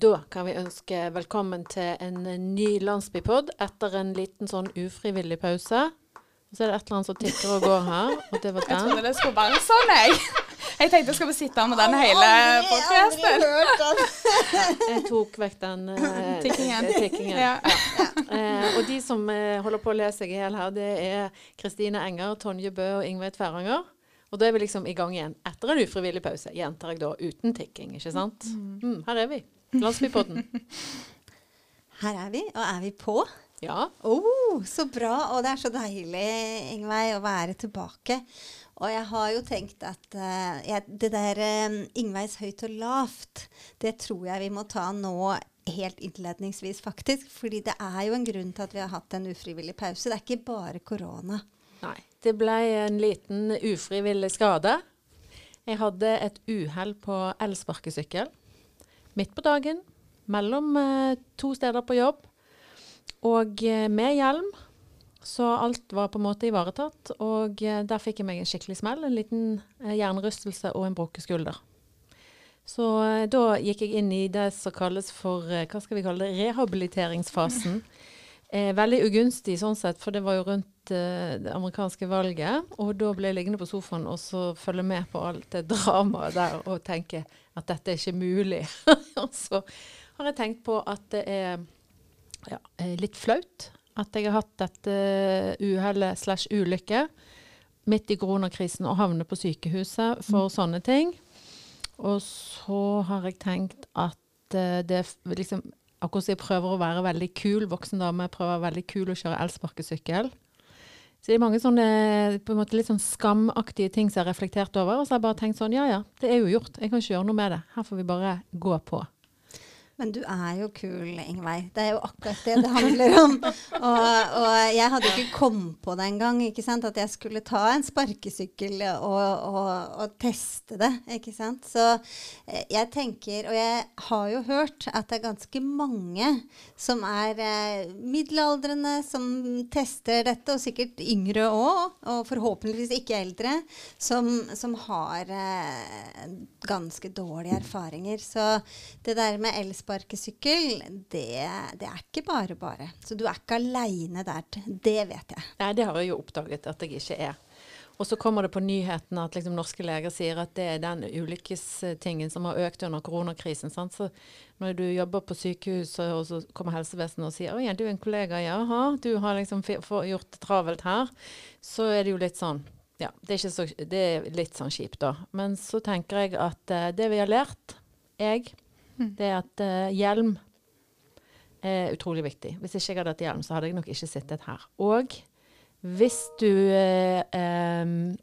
Da kan vi ønske velkommen til en ny landsbypod etter en liten sånn ufrivillig pause. Så er det et eller annet som tikker og går her, og det var Jeg trodde det skulle være sånn, jeg. Jeg tenkte skal vi sitte her med den hele podcasten. Jeg tok vekk den uh, Tikkingen. tikkingen. Ja. Eh, og de som uh, holder på å lese seg i hjel her, det er Kristine Enger, Tonje Bø og Ingveig Tveranger. Og da er vi liksom i gang igjen etter en ufrivillig pause. Gjentar jeg da uten tikking, ikke sant? Mm, her er vi. Landsbypodden. Her er vi, og er vi på? Ja. Oh, så bra. Og det er så deilig, Ingveig, å være tilbake. Og jeg har jo tenkt at uh, jeg, det der um, Ingveigs høyt og lavt, det tror jeg vi må ta nå helt innledningsvis, faktisk. Fordi det er jo en grunn til at vi har hatt en ufrivillig pause. Det er ikke bare korona. Nei. Det ble en liten ufrivillig skade. Jeg hadde et uhell på elsparkesykkel midt på dagen mellom eh, to steder på jobb. Og eh, med hjelm, så alt var på en måte ivaretatt. Og eh, der fikk jeg meg en skikkelig smell. En liten hjernerystelse og en brukket skulder. Så da gikk jeg inn i det som kalles for hva skal vi kalle det, rehabiliteringsfasen. Eh, veldig ugunstig sånn sett, for det var jo rundt eh, det amerikanske valget. Og da ble jeg liggende på sofaen og så følge med på alt det dramaet der og tenke at dette er ikke mulig. og så har jeg tenkt på at det er ja, eh, litt flaut at jeg har hatt dette uhellet slash ulykke midt i koronakrisen og havne på sykehuset for sånne ting. Og så har jeg tenkt at eh, det er liksom Akkurat som jeg prøver å være veldig kul voksen dame, prøver å være veldig kul å kjøre elsparkesykkel. Så det er mange sånne på en måte litt sånn skamaktige ting som jeg har reflektert over. Og så har jeg bare tenkt sånn, ja ja, det er jo gjort. Jeg kan ikke gjøre noe med det. Her får vi bare gå på. Men du er jo kul, Ingveig. Det er jo akkurat det det handler om. Og, og jeg hadde ikke kommet på det engang, at jeg skulle ta en sparkesykkel og, og, og teste det. ikke sant? Så eh, jeg tenker, og jeg har jo hørt at det er ganske mange som er eh, middelaldrende, som tester dette, og sikkert yngre òg, og forhåpentligvis ikke eldre, som, som har eh, ganske dårlige erfaringer. Så det der med elsparkesykkel, det, det er ikke bare bare. Så du er ikke aleine der. Det vet jeg. Nei, det har jeg jo oppdaget at jeg ikke er. Og så kommer det på nyhetene at liksom norske leger sier at det er den ulykkestingen som har økt under koronakrisen. Sant? Så når du jobber på sykehus, og så kommer helsevesenet og sier 'Å ja, du er en kollega, jaha, du har liksom gjort det travelt her', så er det jo litt sånn Ja, det er, så, det er litt sånn kjipt, da. Men så tenker jeg at uh, det vi har lært, jeg, det er at uh, hjelm er utrolig viktig. Hvis ikke jeg hadde hatt hjelm, så hadde jeg nok ikke sittet her. Og hvis du eh, em,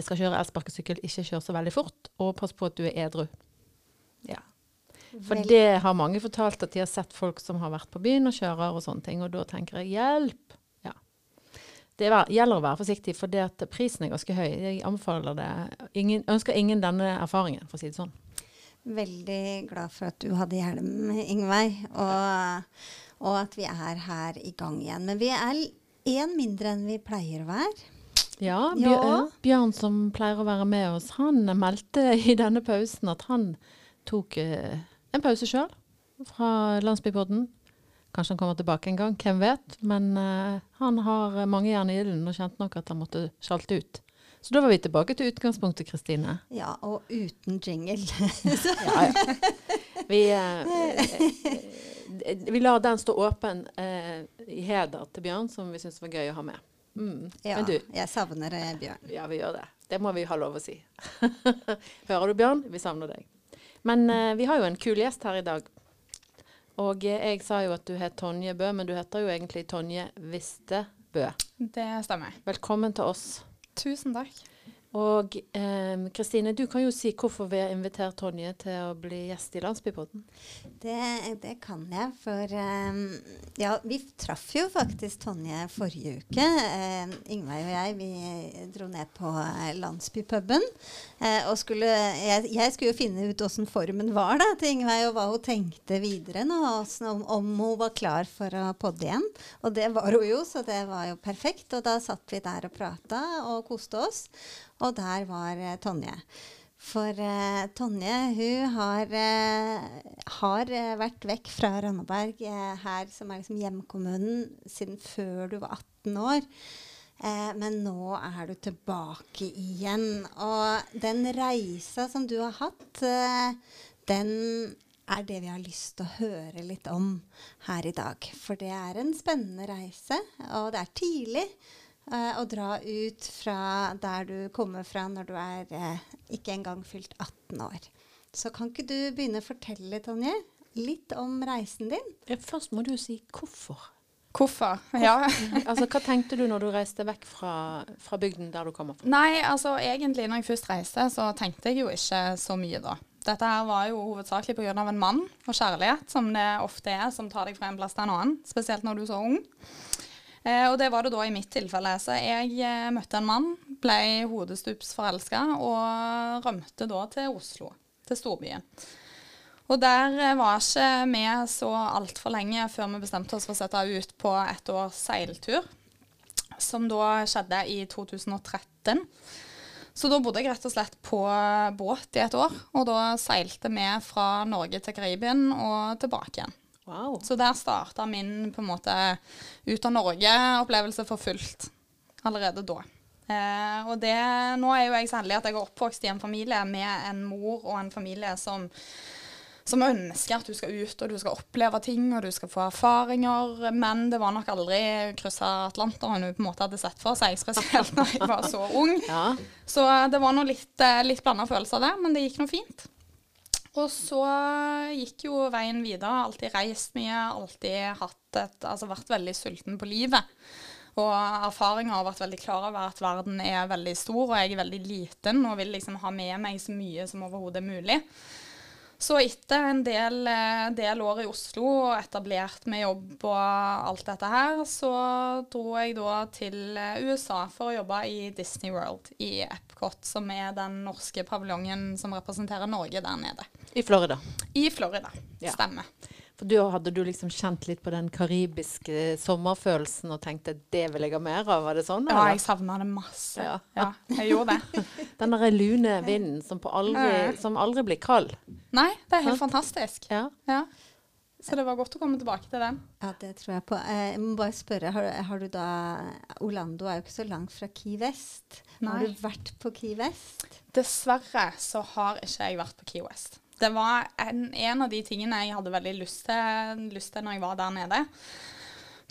skal kjøre elsparkesykkel, ikke kjør så veldig fort, og pass på at du er edru. Ja. For Vel- det har mange fortalt at de har sett folk som har vært på byen og kjører og sånne ting, og da tenker jeg hjelp. Ja. Det er, gjelder å være forsiktig, for det at prisen er ganske høy. Jeg anbefaler det. Ingen, ønsker ingen denne erfaringen, for å si det sånn. Veldig glad for at du hadde hjelm, Ingveig, og, og at vi er her i gang igjen. Men vi er én mindre enn vi pleier å være. Ja, Bjør, Ja. eh, Bjørn som pleier å være med oss, han meldte i denne pausen at han tok eh, en pause sjøl fra Landsbypodden. Kanskje han kommer tilbake en gang, hvem vet. Men eh, han har mange jern i ilden og kjente nok at han måtte sjalte ut. Så da var vi tilbake til utgangspunktet, Kristine. Ja, og uten jingle. Ja, ja. Vi, eh, eh, vi lar den stå åpen eh, i heder til Bjørn, som vi syns var gøy å ha med. Mm. ja, Men du, jeg savner eh, Bjørn. ja, vi gjør det. Det må vi ha lov å si. Hører du, Bjørn? Vi savner deg. Men eh, vi har jo en kul gjest her i dag. Og eh, jeg sa jo at du het Tonje Bø, men du heter jo egentlig Tonje Viste Bø. Det stemmer. Velkommen til oss. Tusen takk. Og eh, Kristine, du kan jo si hvorfor vi har invitert Tonje til å bli gjest i Landsbypodden. Det, det kan jeg, for eh, ja, vi traff jo faktisk Tonje forrige uke. Eh, Ingveig og jeg vi dro ned på eh, landsbypuben. Eh, og skulle, jeg, jeg skulle jo finne ut åssen formen var da, til Ingveig, og hva hun tenkte videre nå. Om, om hun var klar for å podde igjen. Og det var hun jo, så det var jo perfekt. Og da satt vi der og prata og koste oss. Og der var eh, Tonje. For eh, Tonje hun har, eh, har eh, vært vekk fra Randaberg, eh, her som er liksom hjemkommunen, siden før du var 18 år. Eh, men nå er du tilbake igjen. Og den reisa som du har hatt, den er det vi har lyst til å høre litt om her i dag. For det er en spennende reise, og det er tidlig eh, å dra ut fra der du kommer fra når du er eh, ikke engang fylt 18 år. Så kan ikke du begynne å fortelle, Tonje, litt om reisen din? Først må du si hvorfor. Hvorfor? Ja. Altså, Hva tenkte du når du reiste vekk fra, fra bygden der du kommer fra? Nei, altså egentlig når jeg først reiste, så tenkte jeg jo ikke så mye da. Dette her var jo hovedsakelig pga. en mann og kjærlighet, som det ofte er, som tar deg fra en plass til en annen. Spesielt når du er så ung. Eh, og det var det da i mitt tilfelle. Så jeg eh, møtte en mann, ble hodestups forelska og rømte da til Oslo, til storbyen. Og der eh, var ikke vi så altfor lenge før vi bestemte oss for å sette ut på et års seiltur, som da skjedde i 2013. Så da bodde jeg rett og slett på båt i et år, og da seilte vi fra Norge til Karibien og tilbake igjen. Wow. Så der starta min på en måte ut av Norge-opplevelse for fullt allerede da. Eh, og det, nå er jo jeg så heldig at jeg er oppvokst i en familie med en mor og en familie som, som ønsker at du skal ut og du skal oppleve ting og du skal få erfaringer. Men det var nok aldri kryssa Atlanteren hun på en måte hadde sett for seg, spesielt når jeg var så ung. Ja. Så det var noe litt, eh, litt blanda følelser der, men det gikk nå fint. Og så gikk jo veien videre. Alltid reist mye, alltid et, altså vært veldig sulten på livet. Og erfaringa har vært veldig klar over at verden er veldig stor, og jeg er veldig liten og vil liksom ha med meg så mye som overhodet mulig. Så etter en del, eh, del år i Oslo og etablert med jobb og alt dette her, så dro jeg da til eh, USA for å jobbe i Disney World i Epcot, som er den norske paviljongen som representerer Norge der nede. I Florida. I Florida. Ja. For du, hadde du liksom kjent litt på den karibiske sommerfølelsen og tenkte det vil jeg ha mer av? Var det sånn? Ja, jeg savna det masse. Ja. Ja. jeg gjorde det. Den derre lune vinden som, på aldri, som aldri blir kald. Nei, det er helt Sant. fantastisk. Ja. Ja. Så det var godt å komme tilbake til den. Ja, det tror jeg på. Eh, Jeg må bare spørre, har, har du da Orlando er jo ikke så langt fra Key West. Har du vært på Key West? Dessverre så har ikke jeg vært på Key West. Det var en, en av de tingene jeg hadde veldig lyst til, lyst til når jeg var der nede.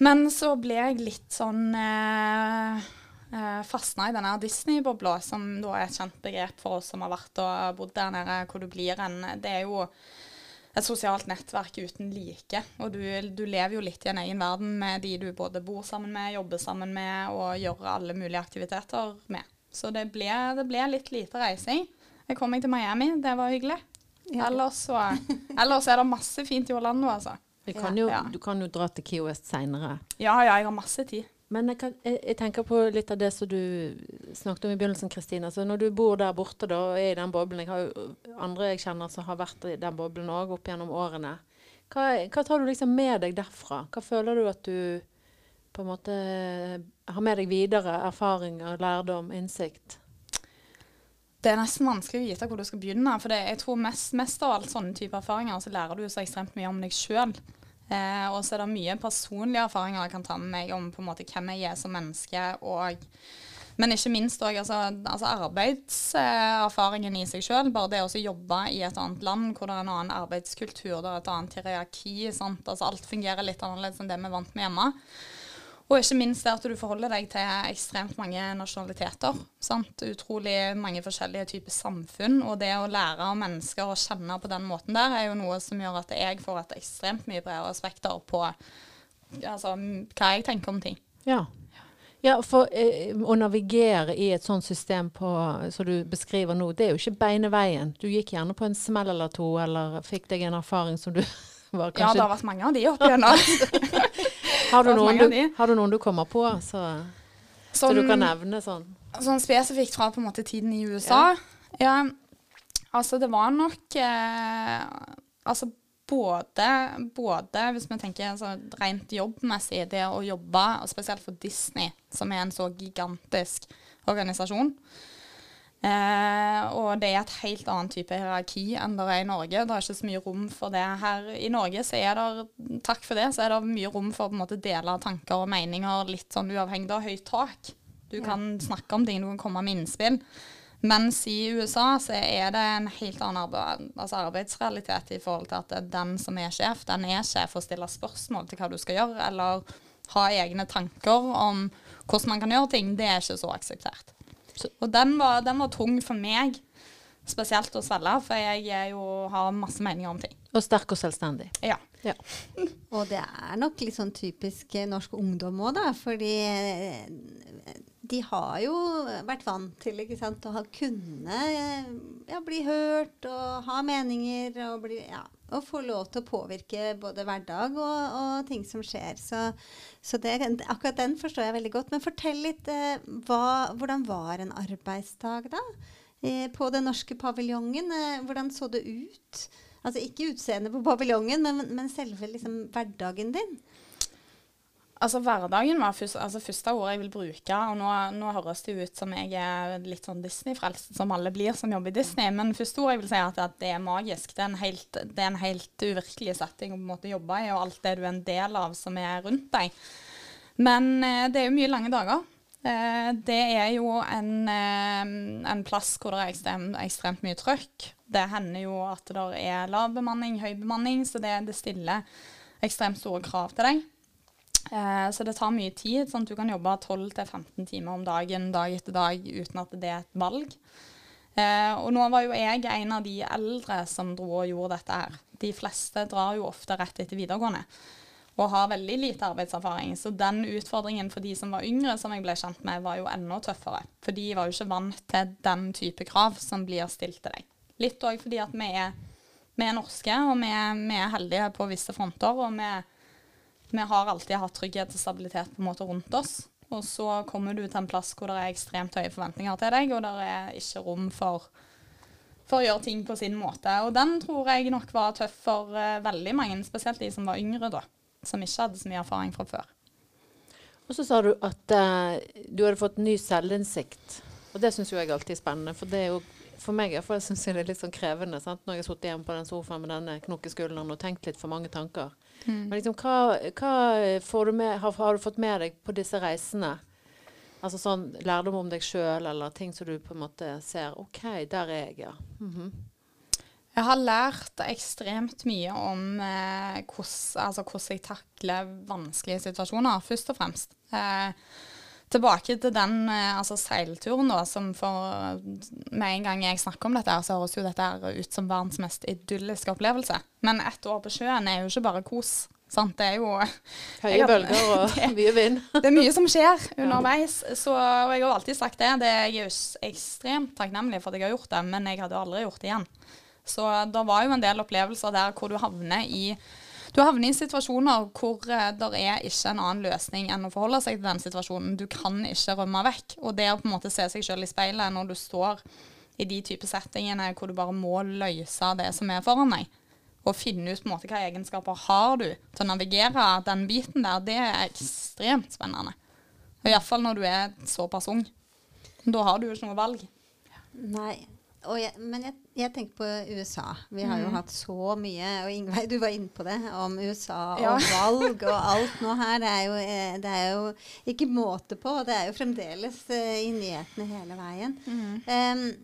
Men så ble jeg litt sånn eh, eh, fastna i denne Disney-bobla, som da er et kjent begrep for oss som har vært og bodd der nede, hvor du blir en Det er jo et sosialt nettverk uten like. Og du, du lever jo litt i en egen verden med de du både bor sammen med, jobber sammen med og gjør alle mulige aktiviteter med. Så det ble, det ble litt lite reising. Jeg kom meg til Miami, det var hyggelig. Ja. Ellers, så, ellers er det masse fint i Orlando, altså. Kan jo, Ja. Du kan jo dra til Key West seinere. Ja ja, jeg har masse tid. Men jeg, kan, jeg, jeg tenker på litt av det som du snakket om i begynnelsen, Kristine. Altså når du bor der borte da, og er i den boblen Jeg har jo andre jeg kjenner som har vært i den boblen òg opp gjennom årene. Hva, hva tar du liksom med deg derfra? Hva føler du at du på en måte har med deg videre? Erfaringer, lærdom, innsikt? Det er nesten vanskelig å vite hvor du skal begynne. For det, jeg tror mest, mest av alt sånne type erfaringer, så lærer du så ekstremt mye om deg sjøl. Eh, og så er det mye personlige erfaringer jeg kan ta med meg om på en måte hvem jeg er som menneske. Og, men ikke minst òg altså, altså arbeidserfaringen i seg sjøl. Bare det å jobbe i et annet land hvor det er en annen arbeidskultur, det er et annet hierarki. Sant? Altså, alt fungerer litt annerledes enn det vi er vant med hjemme. Og ikke minst det at du forholder deg til ekstremt mange nasjonaliteter. Sant? Utrolig mange forskjellige typer samfunn. Og det å lære av mennesker og kjenne på den måten der, er jo noe som gjør at jeg får et ekstremt mye bredere spekter på altså, hva jeg tenker om ting. Ja. Ja, for eh, å navigere i et sånt system på, som du beskriver nå, det er jo ikke beine veien. Du gikk gjerne på en smell eller to, eller fikk deg en erfaring som du var kanskje Ja, det har vært mange av de opp igjennom. har, du noen du, har du noen du kommer på, så, så du kan nevne sånn? Sånn spesifikt fra på en måte tiden i USA. Ja, altså det var nok eh, Altså både, både hvis vi tenker altså, rent jobbmessig, det å jobbe, og spesielt for Disney, som er en så gigantisk organisasjon, Eh, og det er et helt annet type hierarki enn det er i Norge. Det er ikke så mye rom for det. Her i Norge så er det, takk for det, så er det mye rom for å på en måte dele tanker og meninger litt sånn uavhengig av høyt tak. Du Ja. kan snakke om ting, du kan komme med innspill. Mens i USA så er det en helt annen arbeid, altså arbeidsrealitet i forhold til at den som er sjef, den er sjef og stiller spørsmål til hva du skal gjøre, eller ha egne tanker om hvordan man kan gjøre ting. Det er ikke så akseptert. Og den var, den var tung for meg, spesielt å svelge, for jeg er jo, har masse meninger om ting. Og sterk og selvstendig. Ja. Ja. Og det er nok litt sånn typisk norsk ungdom òg, da. Fordi eh, de har jo vært vant til ikke sant, å kunne eh, ja, bli hørt og ha meninger og, bli, ja, og få lov til å påvirke både hverdag og, og ting som skjer. Så, så det, akkurat den forstår jeg veldig godt. Men fortell litt eh, hva, hvordan var en arbeidsdag da? Eh, på den norske paviljongen. Eh, hvordan så det ut? Altså ikke utseendet på paviljongen, men, men selve liksom, hverdagen din. Altså Hverdagen var først, altså, første ordet jeg vil bruke, og nå, nå høres det ut som jeg er litt sånn Disney-frelst, som alle blir som jobber i Disney, men første ordet jeg vil si er at, at det er magisk. Det er, en helt, det er en helt uvirkelig setting å på en måte jobbe i, og alt det du er en del av som er rundt deg. Men eh, det er jo mye lange dager. Eh, det er jo en, eh, en plass hvor det er ekstremt, ekstremt mye trøkk. Det hender jo at det er lav bemanning, høy bemanning, så det, det stiller ekstremt store krav til deg. Eh, så det tar mye tid. sånn at Du kan jobbe 12-15 timer om dagen dag etter dag uten at det er et valg. Eh, og nå var jo jeg en av de eldre som dro og gjorde dette her. De fleste drar jo ofte rett etter videregående og har veldig lite arbeidserfaring. Så den utfordringen for de som var yngre, som jeg ble kjent med, var jo enda tøffere. For de var jo ikke vant til den type krav som blir stilt til deg. Litt òg fordi at vi er, vi er norske, og vi er, vi er heldige på visse fronter. og vi vi har alltid hatt trygghet og stabilitet på en måte rundt oss. Og så kommer du til en plass hvor det er ekstremt høye forventninger til deg, og det er ikke rom for, for å gjøre ting på sin måte. Og den tror jeg nok var tøff for uh, veldig mange, spesielt de som var yngre, da. Som ikke hadde så mye erfaring fra før. Og så sa du at uh, du hadde fått ny selvinnsikt. Og det syns jo jeg alltid er spennende. For det er jo for meg iallfall jeg det er litt sånn krevende sant? når jeg har sittet hjemme på den sofaen med denne knokkeskulderen og tenkt litt for mange tanker. Men liksom, hva, hva du med, har, har du fått med deg på disse reisene? Altså sånn lærdom om deg sjøl, eller ting som du på en måte ser OK, der er jeg, ja. Mhm. Jeg har lært ekstremt mye om eh, hvordan, altså, hvordan jeg takler vanskelige situasjoner, først og fremst. Eh, tilbake til den eh, altså seilturen, da, som for Med en gang jeg snakker om dette, så høres jo dette ut som verdens mest idylliske opplevelse. Men ett år på sjøen er jo ikke bare kos. Sant? Det er jo Høye Jeg bølger og mye vind. Det er mye som skjer underveis. Så, og jeg har alltid sagt det. det. Jeg er ekstremt takknemlig for at jeg har gjort det, men jeg hadde aldri gjort det igjen. Så det var jo en del opplevelser der hvor du havner i du havner i situasjoner hvor eh, det er ikke en annen løsning enn å forholde seg til den situasjonen. Du kan ikke rømme vekk. Og det å på en måte se seg selv i speilet når du står i de type settingene hvor du bare må løse det som er foran deg, og finne ut på en måte hva egenskaper har du til å navigere den biten der, det er ekstremt spennende. Iallfall når du er såpass ung. Da har du jo ikke noe valg. Nei. Jeg, men jeg, jeg tenker på USA. Vi har jo Mhm. hatt så mye, og Ingveig, du var inne på det, om USA Ja. og valg og alt nå her. Det er jo, eh, det er jo ikke måte på. Det er jo fremdeles eh, i nyhetene hele veien. Em,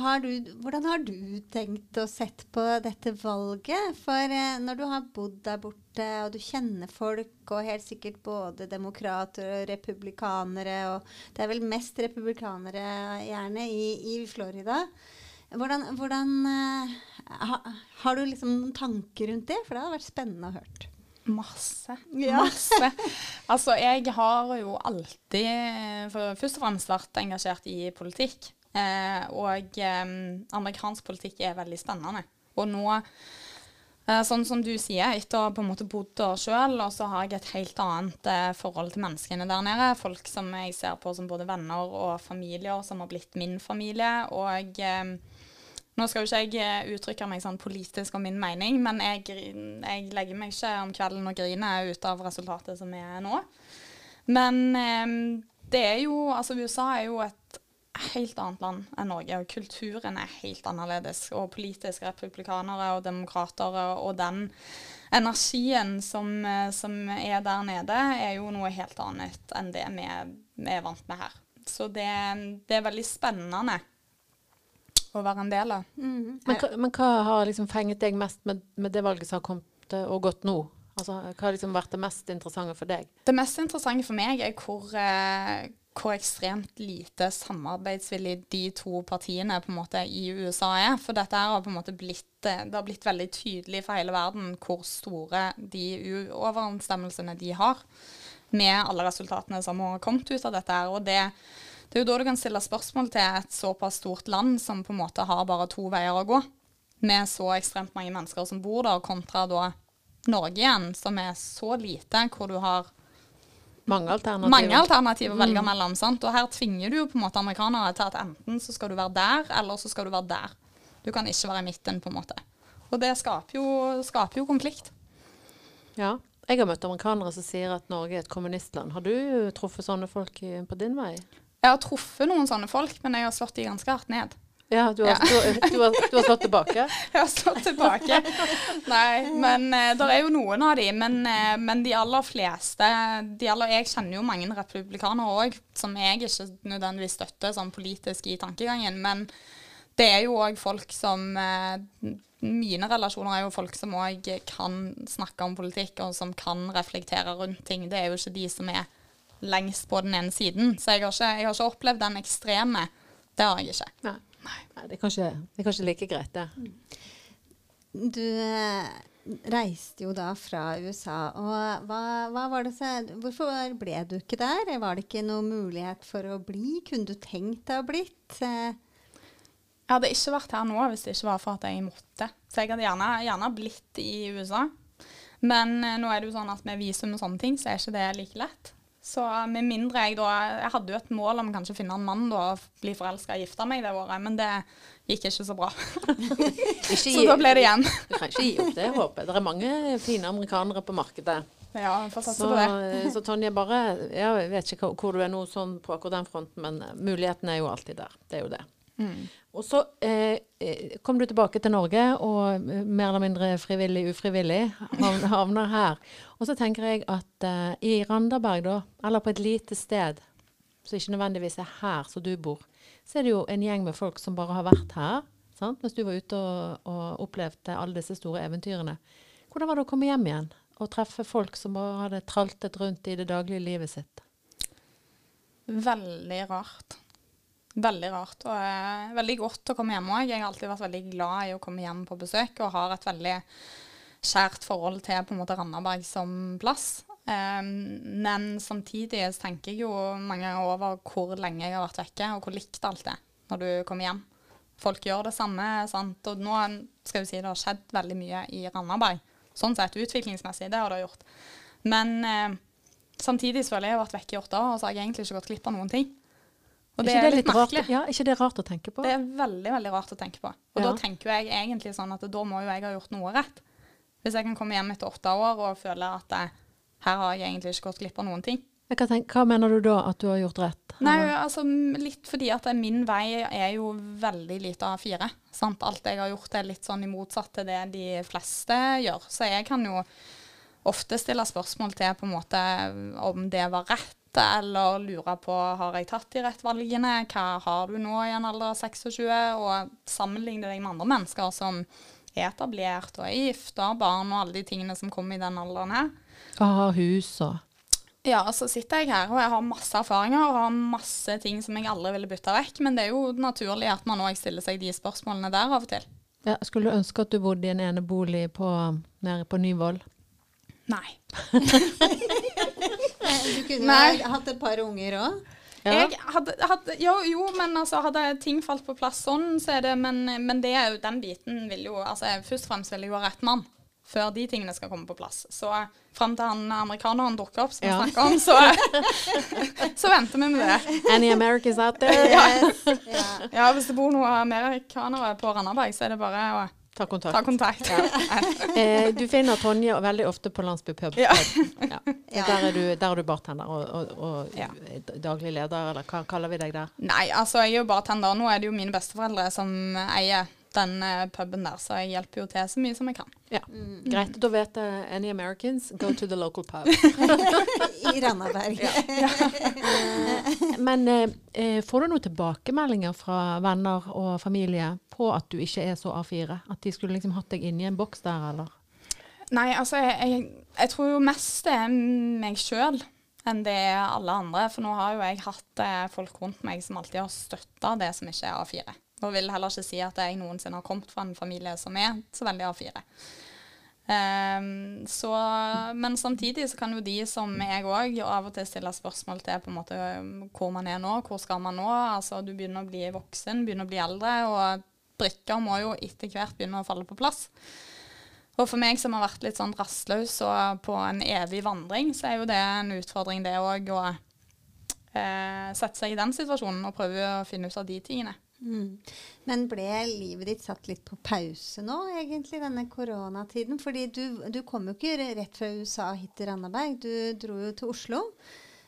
har du, hvordan har du tenkt å sette på dette valget? For eh, når du har bodd der borte, og du kjenner folk, og helt sikkert både demokrater og republikanere, og det er vel mest republikanere gjerne i, i Florida. Hvordan, hvordan eh, ha, Har du liksom noen tanker rundt det? For det hadde vært spennende å høre. Masse. Ja. Masse. Altså, jeg har jo alltid for, først og fremst vært engasjert i politikk. Eh, og eh, amerikansk politikk er veldig spennende. Og nå, eh, sånn som du sier, etter å på en måte bodd der sjøl, og så har jeg et helt annet eh, forhold til menneskene der nede. Folk som jeg ser på som både venner og familier, som har blitt min familie. Og eh, nå skal jo ikke jeg eh, uttrykke meg sånn politisk om min mening, men jeg, jeg legger meg ikke om kvelden og griner ut av resultatet som er nå. Men det er jo Altså, USA er jo et helt annet land enn Norge, og kulturen er helt annerledes. Og politiske republikanere og demokrater og, den energien som, eh, som, er der nede, er jo noe helt annet enn det vi, vi er vant med her. Så det, det, er veldig spennende å være en del av. Mm. Men, men, hva har liksom fenget deg mest med, med det valget som har kommet og gått nå? Altså, hva har liksom vært det mest interessante for deg? Det mest interessante for meg er hvor, eh, hvor ekstremt lite samarbeidsvillig de to partiene på en måte i USA er. For dette har på en måte blitt, eh, det har blitt veldig tydelig for hele verden hvor store de uoverensstemmelsene de har med alle resultatene som har kommet ut av dette. Og det, det er jo da du kan stille spørsmål til et såpass stort land som på en måte har bare to veier å gå, med så ekstremt mange mennesker som bor der, kontra da Norge igjen, som er så lite, hvor du har mange alternativer, mange alternativer å velge mm. mellom. Sant? Og her tvinger du jo på en måte amerikanere til at enten så skal du være der, eller så skal du være der. Du kan ikke være i midten, på en måte. Og det skaper jo, skaper jo konflikt. Ja. Jeg har møtt amerikanere som sier at Norge er et kommunistland. Har du truffet sånne folk på din vei? Jeg har truffet noen sånne folk, men jeg har slått de ganske hardt ned. Ja, du har. Du, du, har, du har, slått tilbake? Jeg har slått tilbake. Nei, men uh, det er jo noen av de. Men, uh, men de aller fleste de aller, Jeg kjenner jo mange republikanere òg, som jeg ikke nødvendigvis støtter sånn politisk i tankegangen. Men det er jo òg folk som uh, Mine relasjoner er jo folk som òg kan snakke om politikk, og som kan reflektere rundt ting. Det er jo ikke de som er lengst på den ene siden. Så jeg har ikke, jeg har ikke opplevd den ekstreme. Det har jeg ikke. Nei. Nei, det er kanskje, det er kanskje like greit, det. Du eh, reiste jo da fra USA. og hva, hva var det så, Hvorfor ble du ikke der? Var det ikke noen mulighet for å bli? Kunne du tenkt deg å blitt? Jeg hadde ikke vært her nå hvis det ikke var for at jeg måtte. Så jeg hadde gjerne, gjerne blitt i USA. Men eh, nå er det jo sånn at med visum og sånne ting, så er ikke det like lett. Så med mindre jeg da Jeg hadde jo et mål om kanskje å finne en mann da, og bli forelska og gifte meg det året, men det gikk ikke så bra. ikke så da ble det igjen. du kan ikke gi opp det håpet. Det er mange fine amerikanere på markedet. Ja, får satse på det. så Tonje, bare Jeg vet ikke hvor du er nå sånn på akkurat den fronten, men muligheten er jo alltid der. Det er jo det. Mm. Og så eh, eh, kom du tilbake til Norge, og eh, mer eller mindre frivillig, ufrivillig havner her. Og så tenker jeg at eh, i Randaberg, da, eller på et lite sted, som ikke nødvendigvis er her som du bor, så er det jo en gjeng med folk som bare har vært her. Sant? Mens du var ute og, og opplevde alle disse store eventyrene. Hvordan var det å komme hjem igjen og treffe folk som bare hadde traltet rundt i det daglige livet sitt? Veldig rart. Veldig rart. Og eh, veldig godt å komme hjem òg. Jeg har alltid vært veldig glad i å komme hjem på besøk, og har et veldig kjært forhold til på en måte Randaberg som plass. Eh, men samtidig tenker jeg jo mange ganger over hvor lenge jeg har vært vekke, og hvor likt alt er når du kommer hjem. Folk gjør det samme. sant? Og nå skal vi si det har skjedd veldig mye i Randaberg. Sånn sett utviklingsmessig, det har det gjort. Men eh, samtidig så føler jeg har vært vekke i åtte år, og så har jeg egentlig ikke gått glipp av noen ting. Og det er, det litt, litt merkelig. ja, ikke det rart å tenke på? Det er veldig veldig rart å tenke på. Og ja. da tenker jeg egentlig sånn at da må jo jeg ha gjort noe rett. Hvis jeg kan komme hjem etter åtte år og føle at jeg, eh, her har jeg egentlig ikke gått glipp av noen ting. Tenke, hva, mener du da at du har gjort rett? Nei, altså Litt fordi at min vei er jo veldig lite av fire. Sant? Alt jeg har gjort er litt sånn i motsatt til det de fleste gjør. Så jeg kan jo ofte stille spørsmål til på en måte om det var rett eller lure på har jeg tatt de rett valgene, hva har du nå i en alder av 26, og sammenligne deg med andre mennesker som er etablert og er gift og har barn og alle de tingene som kommer i den alderen her. Og har hus og Ja, så sitter jeg her og jeg har masse erfaringer og har masse ting som jeg aldri ville bytta vekk, men det er jo naturlig at man òg stiller seg de spørsmålene der av og til. Ja, skulle du ønske at du bodde i en enebolig på, nede på Nyvoll? Nei. du kunne Nei. hatt et par unger òg? Ja. Jeg hadde, hadde, jo, jo, men altså, hadde ting falt på plass sånn, så er det Men, men det er jo, den biten vil jo altså, Først og fremst vil jeg jo ha rett mann før de tingene skal komme på plass. Så fram til han amerikaneren dukker opp, som vi ja. snakker om, så, så venter vi med det. Any Americans out there? ja. ja. hvis det bor noen amerikanere på Randaberg, så er det bare å Ta kontakt. ta kontakt. Ja. du finner Tonje veldig ofte på Landsby pub. Ja. Ja. Ja. Der, er du, der er du bartender og, og, og Ja. daglig leder, eller hva kaller vi deg der? Nei, altså jeg er jo bartender. Nå er det jo mine besteforeldre som eier den eh, puben der, så jeg hjelper jo til så mye som jeg kan. Ja. Greit. Da vet jeg any Americans, go to the local pub. I Randaberg. Men eh, eh, får du noen tilbakemeldinger fra venner og familie på at du ikke er så A4? At de skulle liksom hatt deg inni en boks der, eller? Nei, altså jeg, jeg, jeg tror jo mest det er meg sjøl enn det er alle andre. For nå har jo jeg hatt eh, folk rundt meg som alltid har støtta det som ikke er A4. Og vil heller ikke si at jeg noensinne har kommet fra en familie som er så veldig A4. Um, så, men samtidig så kan jo de som jeg òg av og til stille spørsmål til på en måte hvor man er nå, hvor skal man nå. Altså du begynner å bli voksen, begynner å bli eldre, og brikker må jo etter hvert begynne å falle på plass. Og for meg som har vært litt sånn rastløs og på en evig vandring, så er jo det en utfordring det òg å eh, sette seg i den situasjonen og prøve å finne ut av de tingene. Mm. Men ble livet ditt satt litt på pause nå, egentlig, denne koronatiden? Fordi du, du kom jo ikke rett fra USA hit til Randaberg, du dro jo til Oslo.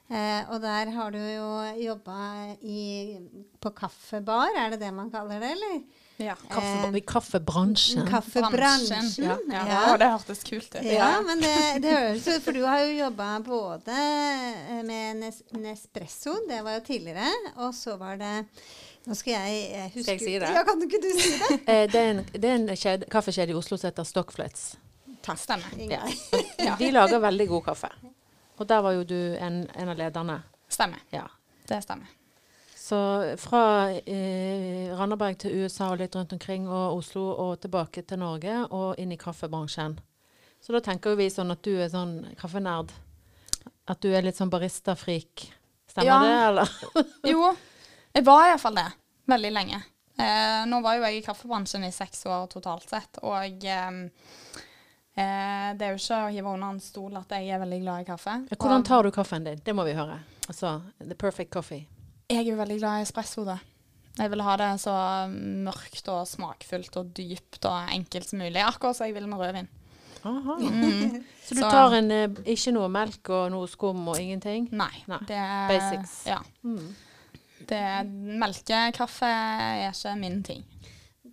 Eh, og der har du jo jobba på kaffebar, er det det man kaller det, eller? Ja. Kaffe, I kaffebransjen. Kaffebransjen. Ja, ja. Ja. Å, det hørtes kult ut. Ja, men det, det høres ut For du har jo jobba både eh, med Nes Nespresso, det var jo tidligere, og så var det Nå skal jeg eh, huske Skal jeg si det? Ja, kan ikke du si det? Eh, det er en, det er en kjede, kaffekjede i Oslo som heter Stockflets. Takk. Stemmer. Ja. De lager veldig god kaffe. Og der var jo du en, en av lederne. Stemmer. Ja. Det stemmer. Så fra eh, Randaberg til USA og litt rundt omkring, og Oslo og tilbake til Norge og inn i kaffebransjen. Så da tenker vi sånn at du er sånn kaffenerd. At du er litt sånn baristafrik. Stemmer Ja. det, eller? Jo, jeg var iallfall det. Veldig lenge. Eh, nå var jo jeg i kaffebransjen i seks år totalt sett, og eh, eh, det er jo ikke å hive under en stol at jeg er veldig glad i kaffe. Hvordan tar du kaffen din? Det må vi høre. Altså, the perfect coffee. jeg er jo veldig glad i espresso, da. Jeg vil ha det så mørkt og smakfullt og dypt og enkelt som mulig. Akkurat som jeg vil med rødvin. Aha. Mm. Så du tar en, eh, ikke noe melk og noe skum og ingenting? Nei. Nei. Det Basics. Ja. Mm. Det, melkekaffe er ikke min ting.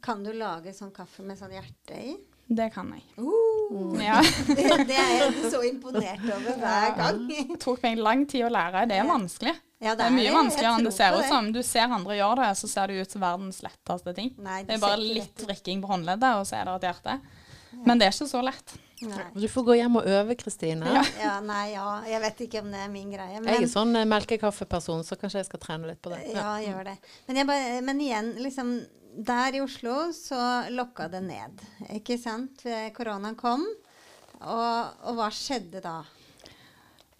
Kan du lage sånn kaffe med sånn hjerte i? Det kan jeg. Uh, Ja. det, det er jeg så imponert over hver gang. Det tok meg lang tid å lære. Det er vanskelig. Ja, Det er mye vanskeligere enn det ser ut som. Du ser andre gjøre det, så ser det ut som verdens letteste ting. Nei, Det er bare litt vrikking på håndleddet, og så er det et hjerte. Men det er ikke så lett. Nei. Du får gå hjem og øve, Kristine. Ja. Ja, nei, ja. Jeg vet ikke om det er min greie. Men, Jeg er sånn eh, melkekaffeperson, så kanskje jeg skal trene litt på det. Ja, gjør det. Men, jeg bare, men igjen, liksom Der i Oslo så lokka det ned. Ikke sant? Koronaen kom. Og, og hva skjedde da?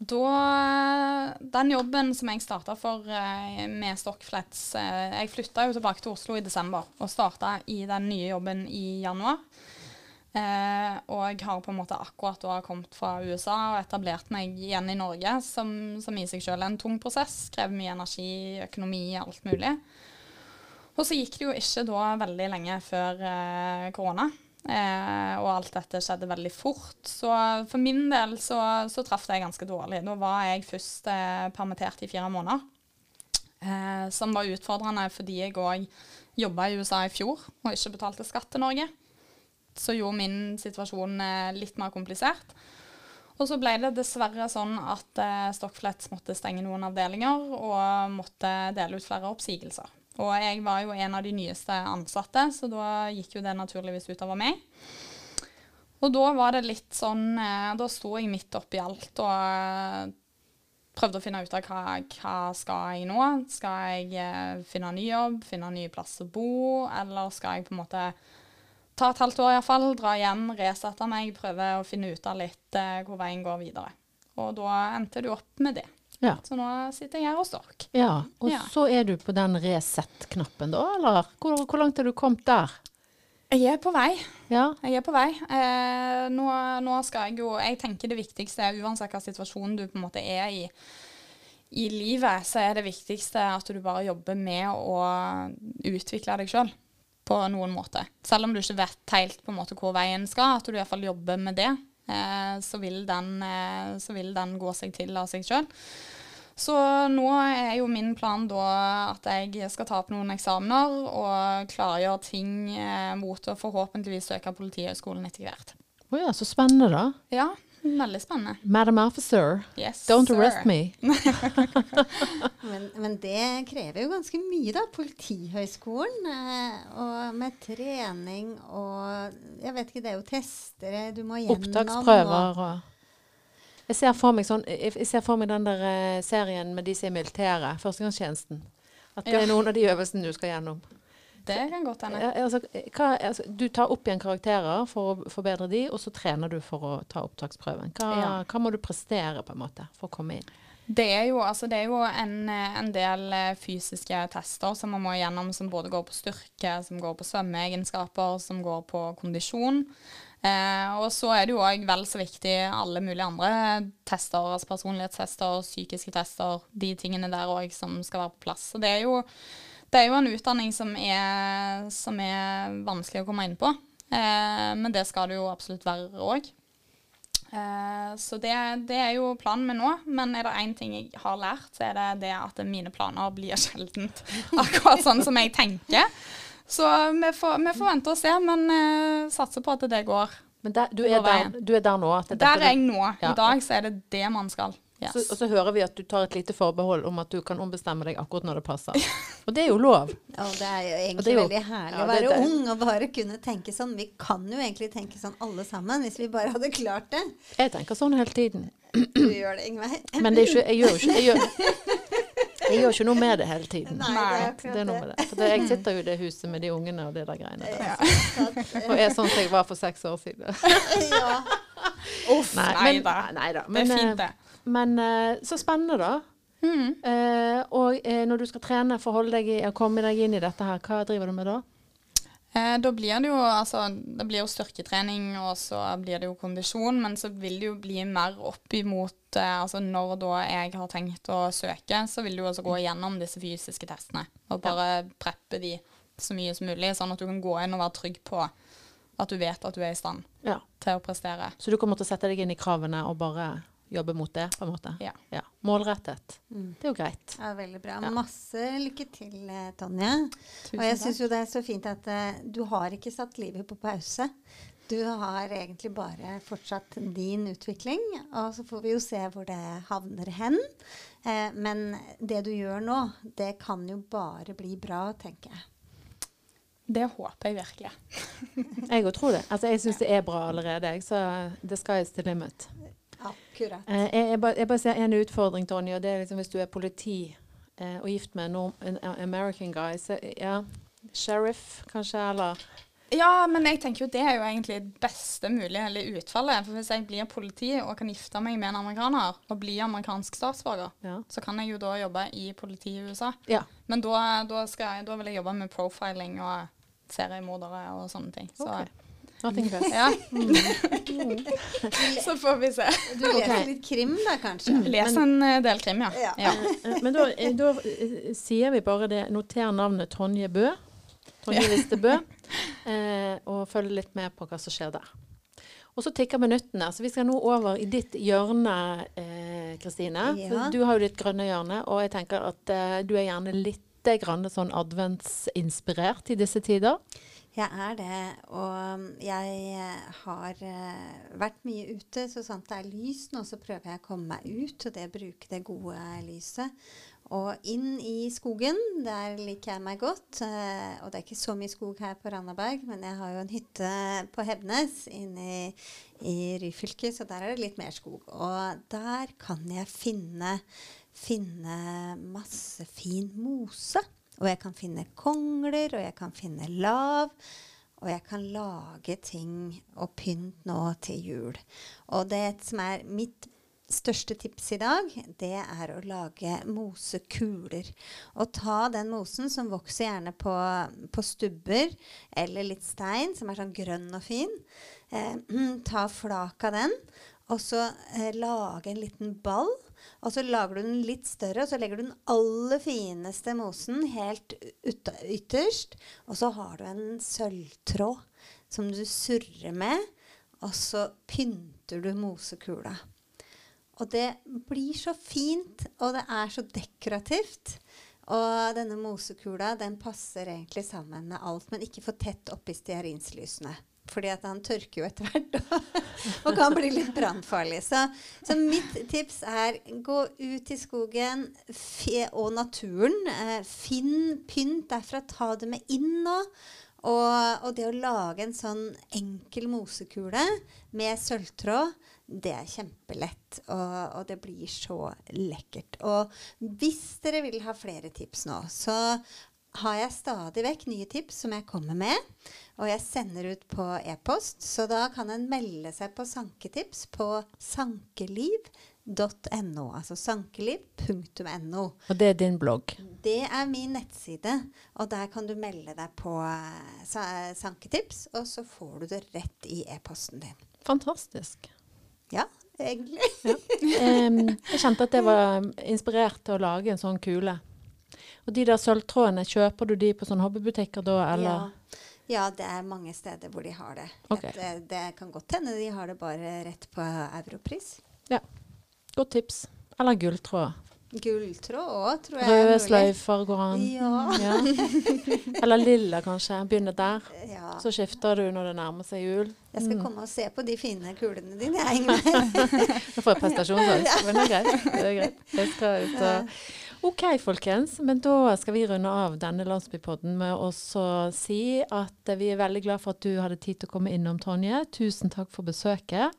Da, den jobben som jeg starta for eh, med Stockflats eh, Jeg flytta jo tilbake til Oslo i desember og starta i den nye jobben i januar. Eh, og har på en måte akkurat da kommet fra USA og etablert meg igjen i Norge, som, som i seg selv er en tung prosess. Krever mye energi, økonomi, alt mulig. Og så gikk det jo ikke da veldig lenge før eh, korona. Eh, og alt dette skjedde veldig fort. Så for min del så, så traff det ganske dårlig. Da var jeg først eh, permittert i fire måneder. Eh, som var utfordrende fordi jeg òg jobba i USA i fjor og ikke betalte skatt til Norge. Så gjorde min situasjon eh, litt mer komplisert. Og så ble det dessverre sånn at eh, Stockflets måtte stenge noen avdelinger og måtte dele ut flere oppsigelser. Og jeg var jo en av de nyeste ansatte, så da gikk jo det naturligvis utover meg. Og da var det litt sånn eh, Da sto jeg midt oppi alt og prøvde å finne ut av hva, hva skal jeg nå. Skal jeg finne ny jobb, finne ny plass å bo, eller skal jeg på en måte ta et halvt år iallfall, dra hjem, resette meg, prøve å finne ut av litt eh, hvor veien går videre. Og da endte du opp med det. Ja. Så nå sitter jeg her hos dere. Ja, og Ja. så er du på den reset-knappen da, eller? Hvor, hvor langt er du kommet der? Jeg er på vei. Ja, Jeg er på vei. Eh, nå, nå skal jeg jo Jeg tenker det viktigste, uansett hva situasjonen du på en måte er i i livet, så er det viktigste at du bare jobber med å utvikle deg sjøl på noen måte. Selv om du ikke vet helt på en måte hvor veien skal, at du iallfall jobber med det, eh, så, vil den, eh, så, vil den, gå seg til av seg sjøl. Så nå er jo min plan da at jeg skal ta opp noen eksamener og klargjøre ting eh, mot å forhåpentligvis søke Politihøgskolen etter hvert. Å oh ja, så spennende, da. Ja, Veldig spennende. Madam Officer, yes, don't sir. arrest me. men, men, det krever jo ganske mye, da. Politihøgskolen. Eh, og med trening og Jeg vet ikke, det er jo tester du må gjennom. Opptaksprøver og jeg ser, for meg sånn, jeg ser for meg den der uh, serien med de som er militære. førstegangstjenesten. At det ja. er noen av de øvelsene du skal gjennom. Det kan godt hende. Altså, altså, du tar opp igjen karakterer for å forbedre de, og så trener du for å ta opptaksprøven. Hva, ja. hva må du prestere på en måte for å komme inn? Det er jo, altså, det er jo en, en, del eh, fysiske tester som man må gjennom, som både går på styrke, som går på svømmeegenskaper, som går på kondisjon. Eh, og så er det jo òg vel så viktig alle mulige andre tester, altså personlighetstester, psykiske tester, de tingene der òg som skal være på plass. Så det er jo det er jo en utdanning som er, som er vanskelig å komme inn på. Eh, men det skal det jo absolutt være òg. Eh, så det, det, er jo planen min nå. Men er det én ting jeg har lært, så er det det at mine planer blir sjelden akkurat sånn som jeg tenker. Så vi får, vi får vente og se, men eh, satser på at det går. Men der, du, er der, du, er der, nå? der er jeg nå. Ja. I dag så er det det man skal. Yes. Så, og så hører vi at du tar et lite forbehold om at du kan ombestemme deg akkurat når det passer. Og det er jo lov. Ja, det er jo egentlig er jo, veldig herlig ja, å være ung og bare kunne tenke sånn. Vi kan jo egentlig tenke sånn alle sammen, hvis vi bare hadde klart det. Jeg tenker sånn hele tiden. Du gjør det, Ingveig. Men det er ikke, jeg gjør ikke jeg gjør, jeg gjør ikke noe med det hele tiden. Nei, det er, det er noe med det. For det, jeg sitter jo i det huset med de ungene og det der greiene der. Ja. Og er sånn som jeg var for seks år siden. Ja. Uff, nei, men, nei da. Men, det er fint, det. Men uh, så spennende, da. Mm. Uh, og uh, når du skal trene, forholde deg i, komme deg inn i dette her, hva driver du med da? da blir det jo altså, det blir jo styrketrening, og så blir det jo kondisjon. Men så vil det jo bli mer opp imot altså Når da jeg har tenkt å søke, så vil du også gå igjennom disse fysiske testene. Og bare ja. preppe de så mye som mulig, sånn at du kan gå inn og være trygg på at du vet at du er i stand ja. til å prestere. Så du kommer til å sette deg inn i kravene og bare jobbe mot det, på en måte. Ja. ja. Målrettet. Mm. Det er jo greit. Ja, Veldig bra. Ja. Masse lykke til, eh, Tonje. Tusen og jeg syns jo det er så fint at uh, du har ikke satt livet på pause. Du har egentlig bare fortsatt din utvikling, og så får vi jo se hvor det havner hen. Eh, men det du gjør nå, det kan jo bare bli bra, tenker jeg. Det håper jeg virkelig. jeg òg tror det. Altså, jeg syns det er bra allerede, så the sky is the limit. Akkurat. Eh, jeg, jeg, bare, jeg, bare, ser en utfordring, Tonje, og det er liksom hvis du er politi eh, og gift med en, American guy, så ja, sheriff kanskje, eller ja, men jeg tenker jo det er jo egentlig det beste mulige utfallet. For hvis jeg blir politi og kan gifte meg med en amerikaner og bli amerikansk statsborger, ja. så kan jeg jo da jobbe i politiet i USA. Ja. Men da, da, jeg, da, vil jeg jobbe med profiling og seriemordere og sånne ting. Så okay. Nothing. Ja. Mm. Så får vi se. Du leser okay. litt krim da, kanskje? Leser en eh, del krim, ja. ja. ja. Eh, men da, eh, da, sier vi bare det. Noter navnet Tonje Bø. Tonje Liste Bø. Eh, og følg litt med på hva som skjer der. Og så tikker minuttene. Så vi skal nå over i ditt hjørne, Kristine. Eh, ja. Du har jo ditt grønne hjørne, og jeg tenker at eh, du er gjerne litt grann sånn adventsinspirert i disse tider. Jeg er det. Og jeg eh, har uh, vært mye ute. Så sant det er lys nå, så prøver jeg å komme meg ut og det bruke det gode lyset. Og inn i skogen. Der liker jeg meg godt. Uh, og det er ikke så mye skog her på Randaberg, men jeg har jo en hytte på Hebnes inne i, i Ryfylke, så der er det litt mer skog. Og der kan jeg finne, finne masse fin mose. Og jeg kan finne kongler, og jeg kan finne lav. Og jeg kan lage ting og pynt nå til jul. Og det som er mitt største tips i dag, det er å lage mosekuler. Og ta den mosen som vokser gjerne på, på stubber eller litt stein, som er sånn grønn og fin. Eh, ta flak av den, og så eh, lage en liten ball. Og så lager du den litt større, og så legger du den aller fineste mosen helt ytterst. Og så har du en sølvtråd som du surrer med, og så pynter du mosekula. Og det blir så fint, og det er så dekorativt. Og denne mosekula den passer egentlig sammen med alt, men ikke for tett oppi stearinslysene. Fordi at han tørker jo etter hvert og, kan bli litt brannfarlig. Så, så, mitt tips er gå ut i skogen og naturen. Eh, finn pynt derfra. Ta det med inn nå. Og, og, det å lage en sånn enkel mosekule med sølvtråd, det er kjempelett. Og, og, det blir så lekkert. Og hvis dere vil ha flere tips nå, så har jeg stadig vekk nye tips som jeg kommer med. Og jeg sender ut på e-post, så da kan en melde seg på sanketips på sankeliv.no. Altså sankeliv.no. Og det er din blogg? Det er min nettside. Og der kan du melde deg på uh, sanketips, og så får du det rett i e-posten din. Fantastisk. Ja, egentlig. ja. Um, jeg kjente at jeg var inspirert til å lage en sånn kule. Og de der sølvtrådene, kjøper du de på sånne hobbybutikker da, eller? Ja. ja. det er mange steder hvor de har det. Okay. Det, det kan godt hende de har det bare rett på europris. Ja. Godt tips. Eller gulltråd. Gulltråd òg, tror jeg. Røde sløyfer går an. Ja. ja. Eller lilla, kanskje. Begynne der. Ja. Så skifter du når det nærmer seg jul. Jeg skal mm. komme og se på de fine kulene dine, jeg, Ingrid. Nå får jeg prestasjonsangst, men det er greit. Det er greit. Jeg skal ut og OK, folkens. Men da skal vi runde av denne landsbypodden med å si at vi er veldig glad for at du hadde tid til å komme innom, Tonje. Tusen takk for besøket.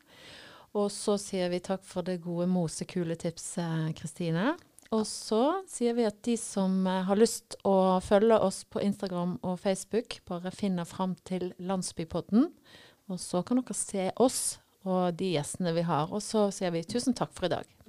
Og så sier vi takk for det gode mosekuletipset, Kristine. Og så sier vi at de som eh, har lyst å følge oss på Instagram og Facebook, bare finner fram til Landsbypodden. Og så kan dere se oss og de gjestene vi har. Og så sier vi tusen takk for i dag.